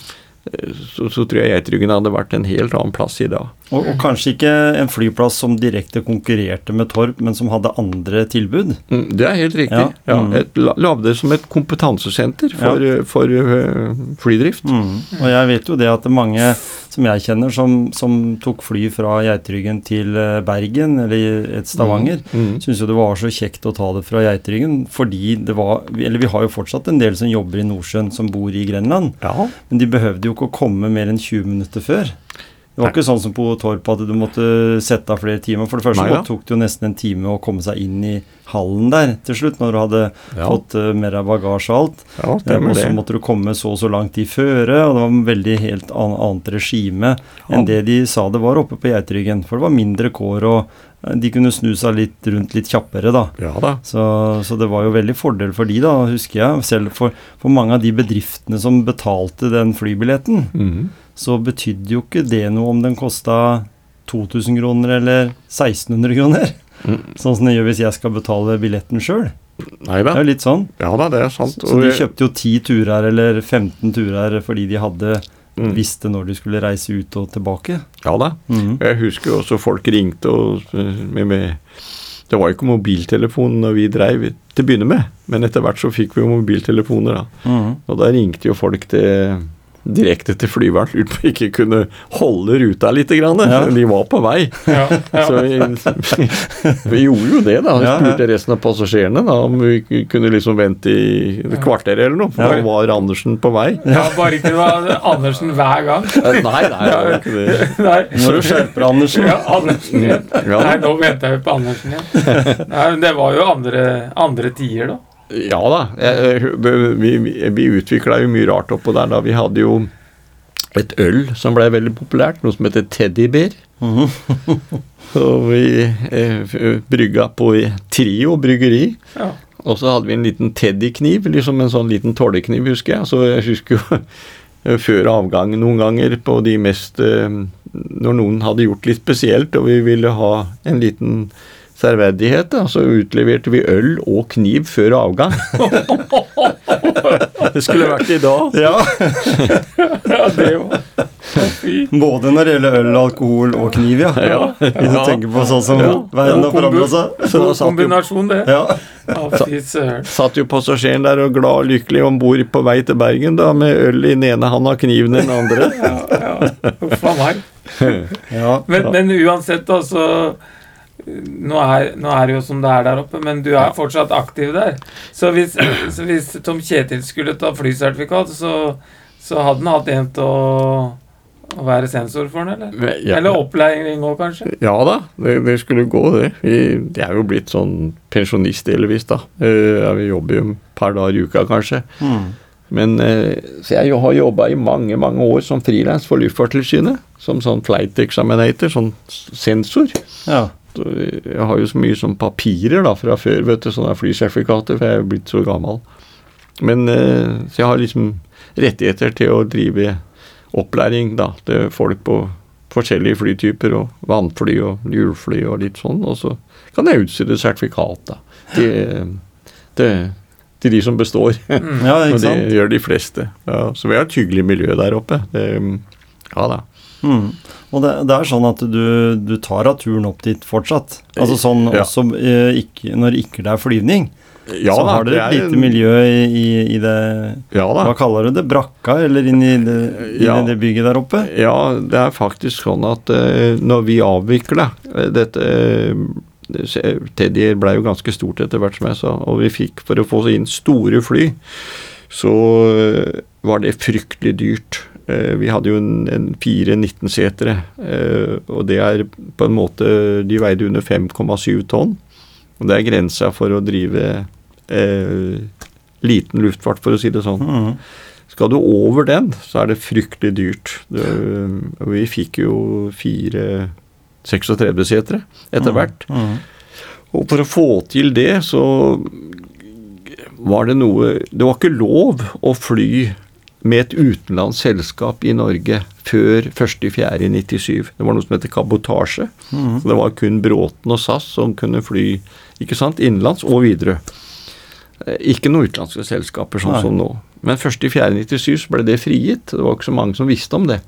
så, så tror jeg Geitryggen hadde vært en helt annen plass i dag. Og, og kanskje ikke en flyplass som direkte konkurrerte med Torp, men som hadde andre tilbud. Mm, Det er helt riktig. Ja, Ja, mm. et, la- Lage det som et kompetansesenter for, for uh, flydrift. Mm. Og jeg vet jo det at det er mange som jeg kjenner som, som tok fly fra Geitryggen til eh, Bergen eller et Stavanger, Mm. syntes jo det var så kjekt å ta det fra Geitryggen fordi det var Eller vi har jo fortsatt en del som jobber i Nordsjøen, som bor i Grenland. Ja. Men de behøvde jo ikke å komme mer enn 20 minutter før. Det var Nei. ikke sånn som på Torp at du måtte sette av flere timer. For det første Nei, ja. tok det jo nesten en time å komme seg inn i hallen der til slutt, når du hadde Ja. fått uh, mer av bagasje og alt. ja, Eh, Og så måtte du komme så og så langt i føre, og det var en veldig helt an annet regime enn det de sa det var oppe på Geitryggen. For det var mindre kår og De kunne snu seg litt rundt litt kjappere, da. Ja da. Så, så det var jo veldig fordel for de, da, husker jeg. Selv for, for mange av de bedriftene som betalte den flybilletten, Mhm. Så betydde jo ikke det noe om den kosta 2000 kroner eller 1600 kroner. Mm. Sånn som det gjør hvis jeg skal betale billetten sjøl. Det er jo litt sånn. Ja da, det er sant. Så de kjøpte jo 10 turer eller 15 turer fordi de hadde Mm. visste når de skulle reise ut og tilbake. Ja da. Mm. Jeg husker jo også folk ringte og med, med Det var jo ikke mobiltelefon når vi dreiv til å begynne med, men etter hvert så fikk vi jo mobiltelefoner, da. Mm. Og da ringte jo folk til direkte til flyveren, <laughs> lurt på ikke kunne holde ruta litt. Grann. Ja. De var på vei. Ja, ja. Så vi, <laughs> vi gjorde jo det, da. Vi spurte resten av passasjerene da, om vi kunne liksom vente i et kvarter eller noe, for Ja. da var Andersen på vei. ja, bare ikke det var Andersen hver gang. Nei, nei. <laughs> Nei. Nå må du skjerpe deg, Andersen. Ja, Andersen igjen. Ja. Nei, nå venter vi på Andersen igjen. Nei, men det var jo andre, andre tider, da. Ja da. Jeg, jeg- vi vi, vi utvikla jo mye rart oppå der da. Vi hadde jo et øl som blei veldig populært, noe som heter Teddybeer. <laughs> Mhm. Og vi eh, brygga på Trio bryggeri. Ja. Og så hadde vi en liten teddykniv, liksom en sånn liten tålekniv, husker jeg. Så jeg husker jo eh, <laughs> før avgang noen ganger på de mest eh, Når noen hadde gjort litt spesielt, og vi ville ha en liten serverdighet, da, så utleverte vi øl og kniv før avgang. <laughs> det skulle vært i dag. Ja, Ja, det var både når det gjelder øl, alkohol og kniv, ja. Ja. Hvis du Ja. tenker på sånn som Ja. verden har forandra seg. Så God kombinasjon, det. Ja. Satt jo passasjeren der og glad og lykkelig om bord på vei til Bergen, da, med øl i den ene hånda og kniven i den andre. Ja, ja. Uff a meg. ja. Men, men uansett, da, så nå er, nå er det jo som det er der oppe, men du er fortsatt aktiv der. Så hvis, <clears throat> så hvis Tom Kjetil skulle ta flysertifikat, så, så hadde han hatt en til å, å være sensor for han, eller? Ja. Eller opplæring òg, kanskje? Ja da, det, det skulle gå, det. Vi, jeg er jo blitt sånn pensjonist delvis, da. Eh, ja, vi jobber jo et par dager i uka, kanskje. Mm. Men eh, Så jeg har jobba i mange, mange år som frilans for Luftfartstilsynet. Som sånn flight examinator, sånn sensor. ja. Så Jeg har jo så mye sånn papirer da fra før, vet du, sånne flysertifikater, for jeg er jo blitt så gammel. Men eh, Så jeg har liksom rettigheter til å drive opplæring da, til folk på forskjellige flytyper, og vannfly og hjulfly og litt sånn. Og så kan jeg utstede sertifikat da, til, til, til de som består. Mm. ja, <laughs> Og det gjør de fleste. Ja, så vi har et hyggelig miljø der oppe. Det, ja da. Mm. Og det, det er sånn at du, du tar av turen opp dit fortsatt. Altså sånn Ja. også eh, ikke, når ikke det er flyvning. Ja, så da, har dere et lite miljø i, i, i det Ja. Hva kaller du det? Brakka, eller inni det, inn Ja. det bygget der oppe? Ja, det er faktisk sånn at eh, når vi avvikla eh, dette eh, Teddy ble jo ganske stort etter hvert, som jeg sa, og vi fikk for å få inn store fly, så eh, var det fryktelig dyrt. Eh, vi hadde jo en, en fire 19-setere, eh, og det er på en måte De veide under 5,7 tonn. Og det er grensa for å drive eh, liten luftfart, for å si det sånn. Mm. Skal du over den, så er det fryktelig dyrt. Det, vi fikk jo fire 36-setere etter hvert. Mm. Og for å få til det, så var det noe Det var ikke lov å fly med et utenlandsk selskap i Norge før 1.4.97. Det var noe som heter kabotasje. Mm. Så det var kun Bråten og SAS som kunne fly ikke sant, innenlands og videre. Eh, Ikke noen utenlandske selskaper sånn Nei. som nå. Men 1.4.97 så ble det frigitt. Det var ikke så mange som visste om det.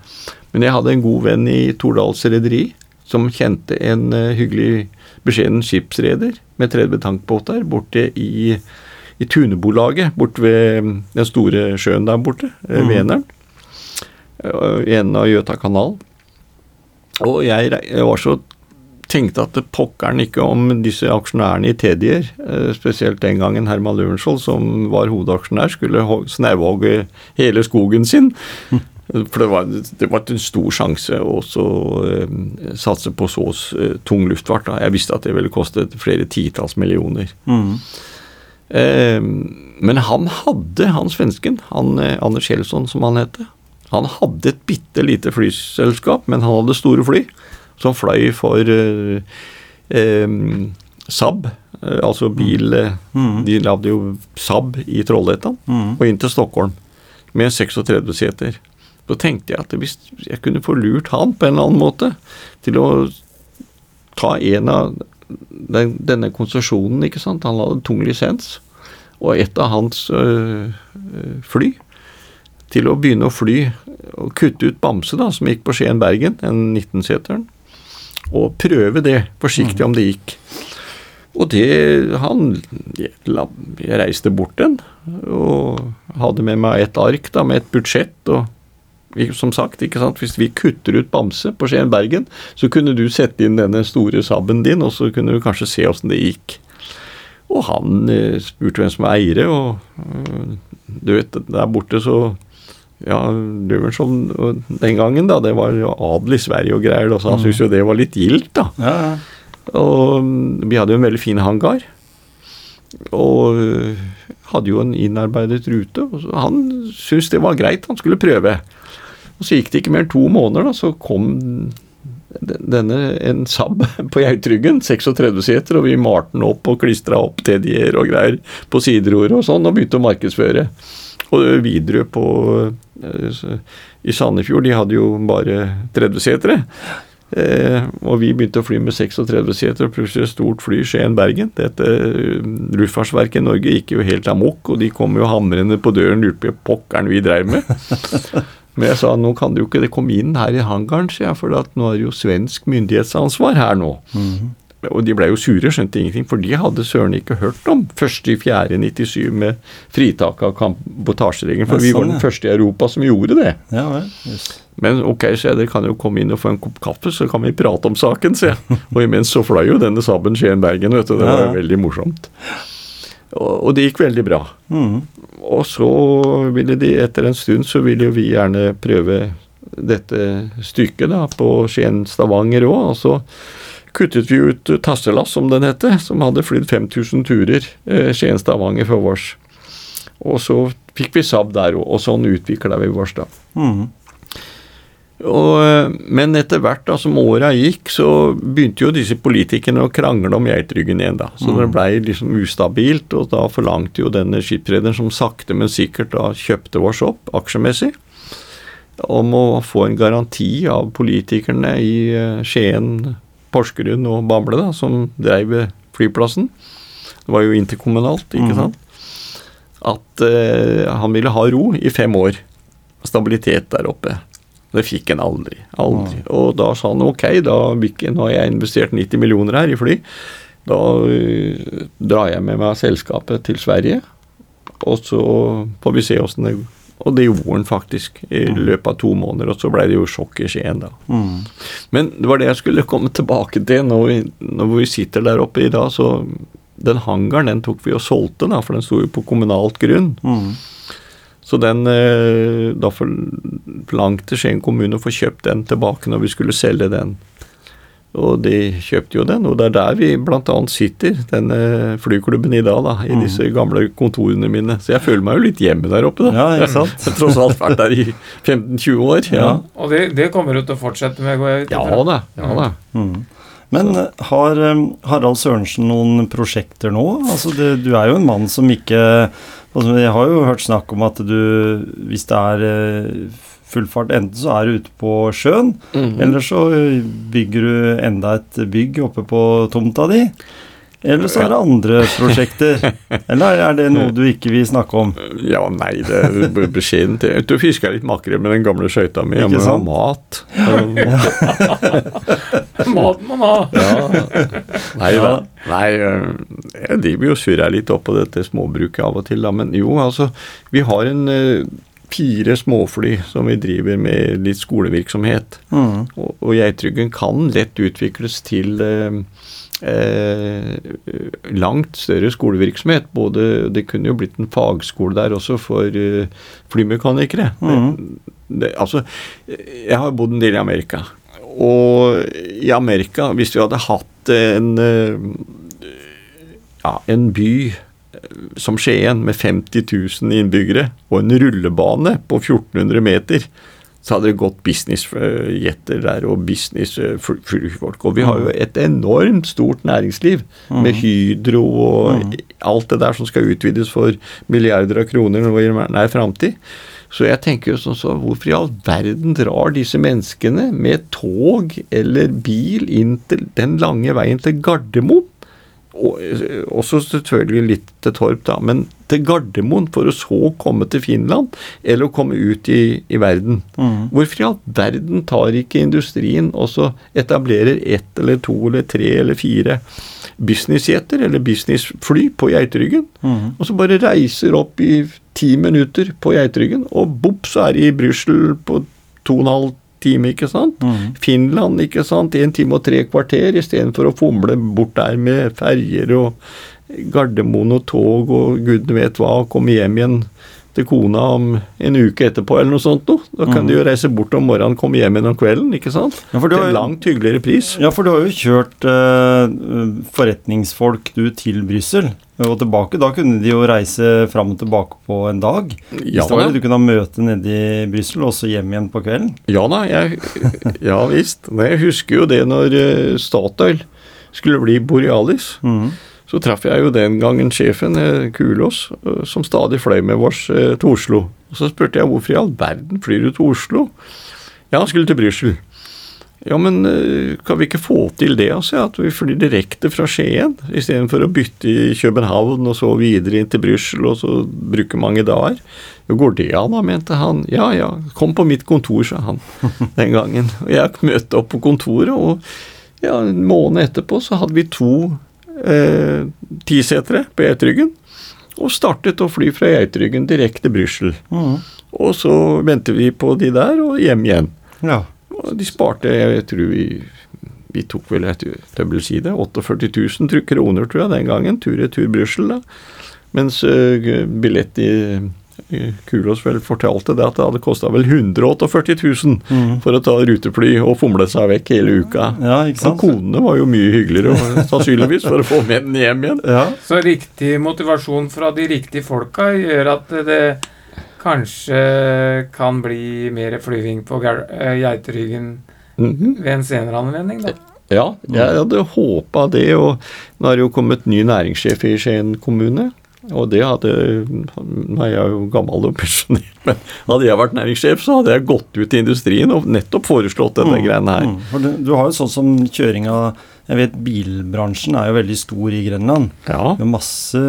Men jeg hadde en god venn i Tordals rederi som kjente en eh, hyggelig, beskjeden skipsreder med 30 tankbåter borte i, i Tunebolaget, borte ved mm, den store sjøen der borte, mm. Veneren. Eh, I enden av Gjøta kanal. Og jeg, jeg var så tenkte at pokkeren ikke om disse aksjonærene i Tedier, eh, spesielt den gangen Herman Lørenskiold, som var hovedaksjonær, skulle ho- snauhogge hele skogen sin. <laughs> For det var, det var en stor sjanse å eh, satse på så eh, tung luftfart. Da. Jeg visste at det ville koste flere titalls millioner. Mm. Eh, men han hadde, han svensken, han eh, Anders Kjelsson som han het, han hadde et bitte lite flyselskap, men han hadde store fly som fløy for eh, eh, Saab, altså bil eh, Mm. De lagde jo Saab i Trollhättan Mm. og inn til Stockholm med 36 seter. Så tenkte jeg at hvis jeg kunne få lurt han på en eller annen måte til å ta en av den, denne konsesjonen, ikke sant. Han hadde tung lisens, og et av hans øh, fly til å begynne å fly og kutte ut Bamse, da, som gikk på Skien-Bergen, den 19-seteren, og prøve det forsiktig om det gikk. Og det han jeg, jeg reiste bort den, og hadde med meg et ark da, med et budsjett. og som sagt, ikke sant, Hvis vi kutter ut Bamse på Skien Bergen, så kunne du sette inn denne store sabben din, og så kunne du kanskje se åssen det gikk. Og han eh, spurte hvem som var eiere, og øh, du vet, der borte så ja, det var som og den gangen, da. Det var jo adel i Sverige og greier, så han syntes jo det var litt gildt, da. Ja, ja. Og mm, vi hadde jo en veldig fin hangar. Og øh, hadde jo en innarbeidet rute. Og så han syntes det var greit, han skulle prøve. Og så gikk det ikke mer enn to måneder, da, så kom denne en Saab <laughs> på Jautryggen, 36 seter, og vi malte den opp og klistra opp teddier og greier på sideror og sånn, og begynte å markedsføre. Og Widerøe på øh, i Sandefjord, de hadde jo bare 30 setere. Eh, og vi begynte å fly med 36 seter, og plutselig et stort fly Skien-Bergen. Dette eh, Luftfartsverket i Norge gikk jo helt amok, og de kom jo hamrende på døren lurte på pokkeren vi dreiv med. <laughs> Men jeg sa nå kan det jo ikke det komme inn her i hangaren, sier jeg, for at nå er det jo svensk myndighetsansvar her nå. Og de ble jo sure, skjønte ingenting, for de hadde søren ikke hørt om 1.4.97 med fritak av kabotasjeregelen, for Ja, vi var sånn, den første i Europa som gjorde det. ja vel. yes. Men ok, så jeg, dere kan jo komme inn og få en kopp kaffe, så kan vi prate om saken, sier jeg. Og imens så fløy jo denne Saben Skien-Bergen, vet du. Det var jo veldig morsomt. Og, det gikk veldig bra. Mm. Og så ville de, etter en stund, så ville jo vi gjerne prøve dette stykket da, på Skien-Stavanger òg. Og så kuttet vi ut Tasselass, som den heter, som hadde flydd 5000 turer eh, Skien-Stavanger for vårs. Og så fikk vi Saab der òg, og sånn utvikla vi vårs da. Mm. Og, eh, men etter hvert da, som åra gikk, så begynte jo disse politikerne å krangle om Geitryggen igjen. da. Så det blei liksom ustabilt, og da forlangte jo denne skipsrederen, som sakte, men sikkert da kjøpte oss opp aksjemessig, om å få en garanti av politikerne i eh, Skien, Porsgrunn og Bamble, da, som dreiv flyplassen. Det var jo interkommunalt, ikke mm. sant. At eh, han ville ha ro i fem år. Stabilitet der oppe. Det fikk en aldri. aldri. Og da sa han ok, da nå har jeg investert 90 millioner her i fly. Da øh, drar jeg med meg selskapet til Sverige, og så får vi se åssen det går. Og det gjorde han faktisk i løpet av to måneder, og så ble det jo sjokk i Skien, da. Mm. Men det var det jeg skulle komme tilbake til når vi, når vi sitter der oppe i dag. Så den hangaren den tok vi og solgte, da, for den sto jo på kommunalt grunn. Mm. Så den eh, Da forlangte Skien kommune å få kjøpt den tilbake når vi skulle selge den. Og de kjøpte jo den, og det er der vi bl.a. sitter, denne flyklubben i dag, da, i Mm. disse gamle kontorene mine. Så jeg føler meg jo litt hjemme der oppe, da. Ja, ikke sant? Jeg har tross alt vært der i 15-20 år. Ja, Ja. Og det, det kommer du til å fortsette med, går jeg ut ja da. Ja da. Mm. Men eh, har eh, Harald Sørensen noen prosjekter nå? Altså det, du er jo en mann som ikke altså Jeg har jo hørt snakk om at du, hvis det er eh, full fart, enten så er du ute på sjøen, Mhm. eller så eh, bygger du enda et bygg oppe på tomta di. Eller så er det andre prosjekter. Eller er det noe du ikke vil snakke om? Ja, nei, det er b- beskjedent. Du fisker litt makrell med den gamle skøyta mi. Jeg Ikke må ha sant? mat. <laughs> Mat må man ha! Ja. Nei da. Nei, øh, jeg driver jo og surrer litt opp på dette småbruket av og til, da. Men jo, altså, vi har en øh, fire småfly som vi driver med litt skolevirksomhet. Mm. Og, og Geitryggen kan lett utvikles til eh, eh, langt større skolevirksomhet. Både, det kunne jo blitt en fagskole der også for eh, flymekanikere. Mhm. Det, altså, jeg har bodd en del i Amerika. Og i Amerika, hvis vi hadde hatt en eh, ja, en by eh, som Skien med 50 000 innbyggere og en rullebane på 1400 meter, så hadde det gått businessjetter der og businessflyfolk. Og vi har jo et enormt stort næringsliv med Hydro og alt det der som skal utvides for milliarder av kroner nå i nær framtid. Så jeg tenker jo sånn så Hvorfor i all verden drar disse menneskene med tog eller bil inn til den lange veien til Gardermoen? Og, også selvfølgelig litt til Torp, da, men til Gardermoen for å så komme til Finland eller å komme ut i, i verden. Mm. Hvorfor i all verden tar ikke industrien og så etablerer ett eller to eller tre eller fire businessjeter eller businessfly på Geiteryggen, Mm. og så bare reiser opp i ti minutter på Geiteryggen, og bopp, så er de i Brussel på to og en halv time, ikke sant? Mm. Finland, ikke sant, en time og tre kvarter, istedenfor å fomle bort der med ferjer og Gardermoen og tog og gudene vet hva, og komme hjem igjen til kona om en uke etterpå eller noe sånt noe. Da kan Mm. de jo reise bort om morgenen, komme hjem igjen om kvelden, ikke sant? Ja, for du Til har en langt hyggeligere pris. Ja, for du har jo kjørt eh, forretningsfolk du til Brussel og tilbake. Da kunne de jo reise fram og tilbake på en dag. Ja da. Du kunne ha møte nede i Brussel og så hjem igjen på kvelden. Ja da, jeg, <laughs> ja visst. Men Jeg husker jo det når eh, Statoil skulle bli Borealis. Mhm. Så traff jeg jo den gangen sjefen, eh, Kulås, eh, som stadig fløy med oss eh, til Oslo. Og så spurte jeg hvorfor i all verden flyr du til Oslo? Ja, han skulle til Brussel. Ja, men kan vi ikke få til det, altså? At vi flyr direkte fra Skien, istedenfor å bytte i København og så videre inn til Brussel, og så bruke mange dager? Jo, går det an, da, mente han. Ja ja, kom på mitt kontor, sa han <laughs> den gangen. Og jeg møtte opp på kontoret, og ja, en måned etterpå så hadde vi to eh, tisetere på Geitryggen. Og startet å fly fra Geitryggen direkte til Brussel. Mm. Og så ventet vi på de der, og hjem igjen. Ja. Og de sparte, jeg tror vi vi tok vel et tømmelside, 48 000 tro- kroner, tror jeg, den gangen. Tur-retur Brussel, da. Mens uh, billett i Kulås vel fortalte det at det hadde kosta vel 148 000 mm. for å ta rutefly og fomle seg vekk hele uka. ja, ikke sant? konene var jo mye hyggeligere, sannsynligvis, for å få med den hjem igjen. Ja. Så riktig motivasjon fra de riktige folka gjør at det kanskje kan bli mer flyving på eh, Geiteryggen Mhm. ved en senere anledning, da. Ja, jeg hadde håpa det, og nå er det jo kommet ny næringssjef i Skien kommune. Og det hadde Nå er jeg jo gammel og pensjonert, men hadde jeg vært næringssjef, så hadde jeg gått ut i industrien og nettopp foreslått dette greiene her. Mm. Du, du har jo sånn som kjøring av Jeg vet bilbransjen er jo veldig stor i Grenland. Ja. Er masse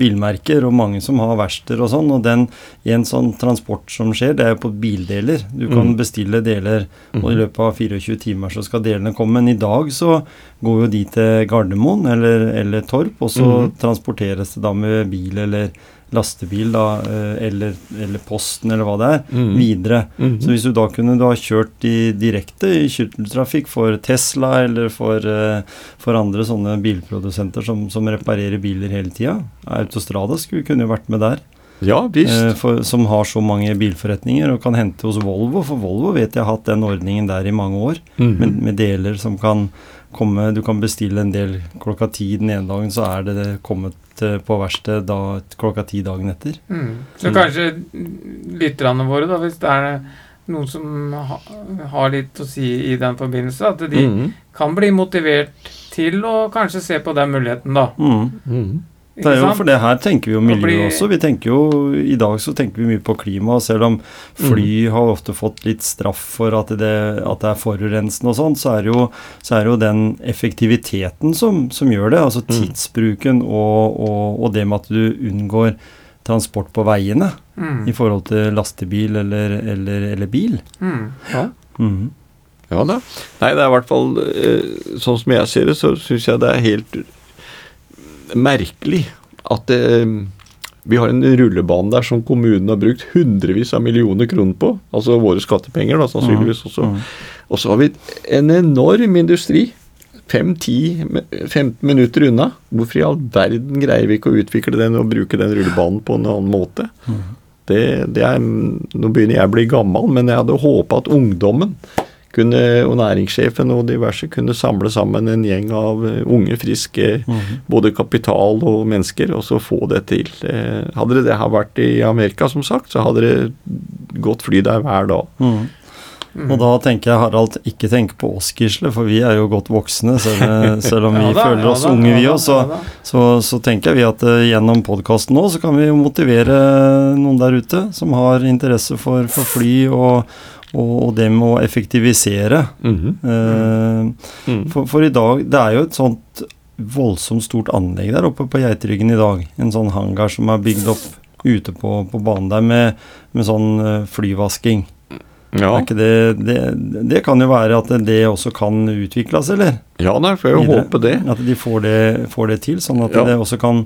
bilmerker og mange som har verksteder og sånn. Og den, en sånn transport som skjer, det er jo på bildeler. Du kan Mm. bestille deler, og i løpet av 24 timer så skal delene komme. Men i dag så går jo de til Gardermoen eller, eller Torp, og så mm. transporteres det da med bil eller lastebil, da, eh, eller, eller Posten eller hva det er, mm. videre. Mhm. Så hvis du da kunne du ha kjørt i direkte i kjørteltrafikk for Tesla eller for, eh, for andre sånne bilprodusenter som, som reparerer biler hele tida Autostrada skulle kunne vært med der. Ja, visst. Eh, for, som har så mange bilforretninger og kan hente hos Volvo. For Volvo vet jeg har hatt den ordningen der i mange år, Mhm. med, med deler som kan komme Du kan bestille en del klokka ti den ene dagen, så er det kommet eh, på verksted da klokka ti dagen etter. Mm. Så Mm. kanskje lytterne våre, da, hvis det er noen som ha, har litt å si i den forbindelse, at de mm. kan bli motivert til å kanskje se på den muligheten, da. Mm. Det er jo, for det her tenker vi jo miljø også. Vi tenker jo, I dag så tenker vi mye på klima, selv om fly Mm. har ofte fått litt straff for at det, at det er forurensende og sånn, så er jo, så er det jo den effektiviteten som, som gjør det. Altså Mm. tidsbruken og, og, og det med at du unngår transport på veiene Mm. i forhold til lastebil eller, eller, eller bil. Mm. Mhm. Ja da. Nei, det er i hvert fall eh, Sånn som jeg ser det, så syns jeg det er helt merkelig at det, vi har en rullebane der som kommunen har brukt hundrevis av millioner kroner på. Altså våre skattepenger, da, sannsynligvis også. Mhm. Og så har vi en enorm industri. 5-10-15 minutter unna. Hvorfor i all verden greier vi ikke å utvikle den og bruke den rullebanen på en annen måte? Mhm. Det, det er, nå begynner jeg å bli gammel, men jeg hadde håpa at ungdommen kunne, og næringssjefen og diverse kunne samle sammen en gjeng av eh, unge, friske Mhm. både kapital og mennesker, og så få det til. Eh, Hadde det her vært i Amerika, som sagt, så hadde det gått fly der hver dag. Mm. Mm. Og da tenker jeg Harald, ikke tenk på oss, Gisle, for vi er jo godt voksne. Selv, <laughs> selv om vi Ja da, føler ja oss da, unge, vi òg, så, ja så, så tenker vi at uh, gjennom podkasten nå, så kan vi jo motivere noen der ute som har interesse for, for fly og, og, det med å effektivisere. Mhm. Eh, Mm. for, for i dag, det er jo et sånt voldsomt stort anlegg der oppe på Geitryggen i dag. En sånn hangar som er bygd opp ute på, på banen der med, med sånn eh, flyvasking. Ja. Er ikke det, det, det kan jo være at det også kan utvikles, eller? ja, nei, får jeg håpe det. At de får det, får det til, sånn at Ja. det også kan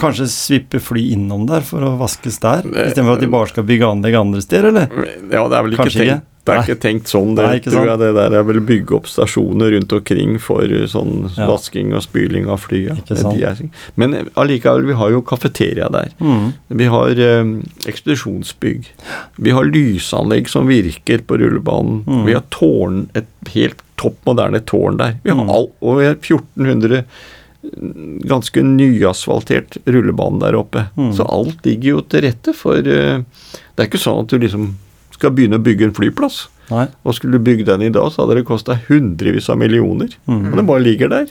kanskje svippe fly innom der for å vaskes der, istedenfor at de bare skal bygge anlegg andre steder, eller? Ja, det er vel ikke Kanskje tenkt ikke? Det er ikke tenkt sånn, det Nei, tror jeg. Det der er vel bygge opp stasjoner rundt omkring for sånn Ja. vasking og spyling av fly. ja. Er- Men eh, allikevel, vi har jo kafeteria der. Mm. Vi har eh, ekspedisjonsbygg. Vi har lysanlegg som virker på rullebanen. Mm. Vi har tårn, et helt topp moderne tårn der. Vi har Mm. all, og vi har 1400 mm, ganske nyasfaltert rullebane der oppe. Mm. Så alt ligger jo til rette for uh, Det er ikke sånn at du liksom skal begynne å bygge en flyplass. Nei. Og skulle du bygge den i dag, så hadde det kosta hundrevis av millioner. Mm. Og den bare ligger der.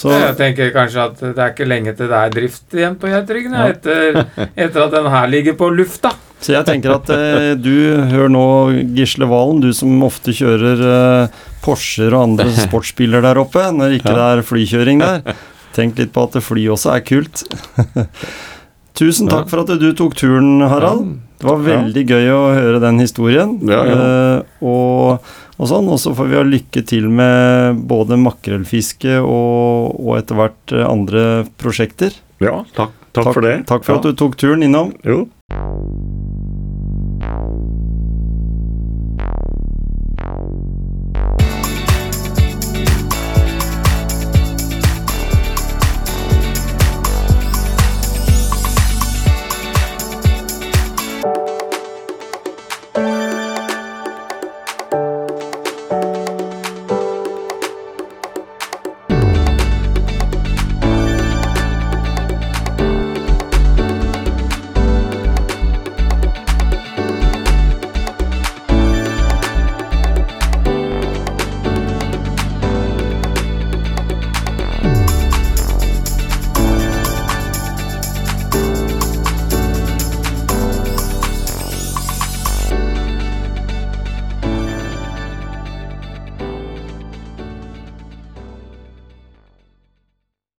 Så Jeg tenker kanskje at det er ikke lenge til det er drift igjen på Geitryggen, Ja. etter, etter at den her ligger på lufta. Så jeg tenker at eh, du, hør nå Gisle Valen, du som ofte kjører eh, Porscher og andre <laughs> sportsbiler der oppe, når ikke det er flykjøring der. Tenk litt på at fly også er kult. <laughs> Tusen takk for at du tok turen, Harald. Det var veldig gøy å høre den historien. Ja, ja. Eh, og, og sånn, og så får vi ha lykke til med både makrellfiske og, og etter hvert andre prosjekter. Ja, takk, takk, for det. Takk for at du tok turen innom. Jo. you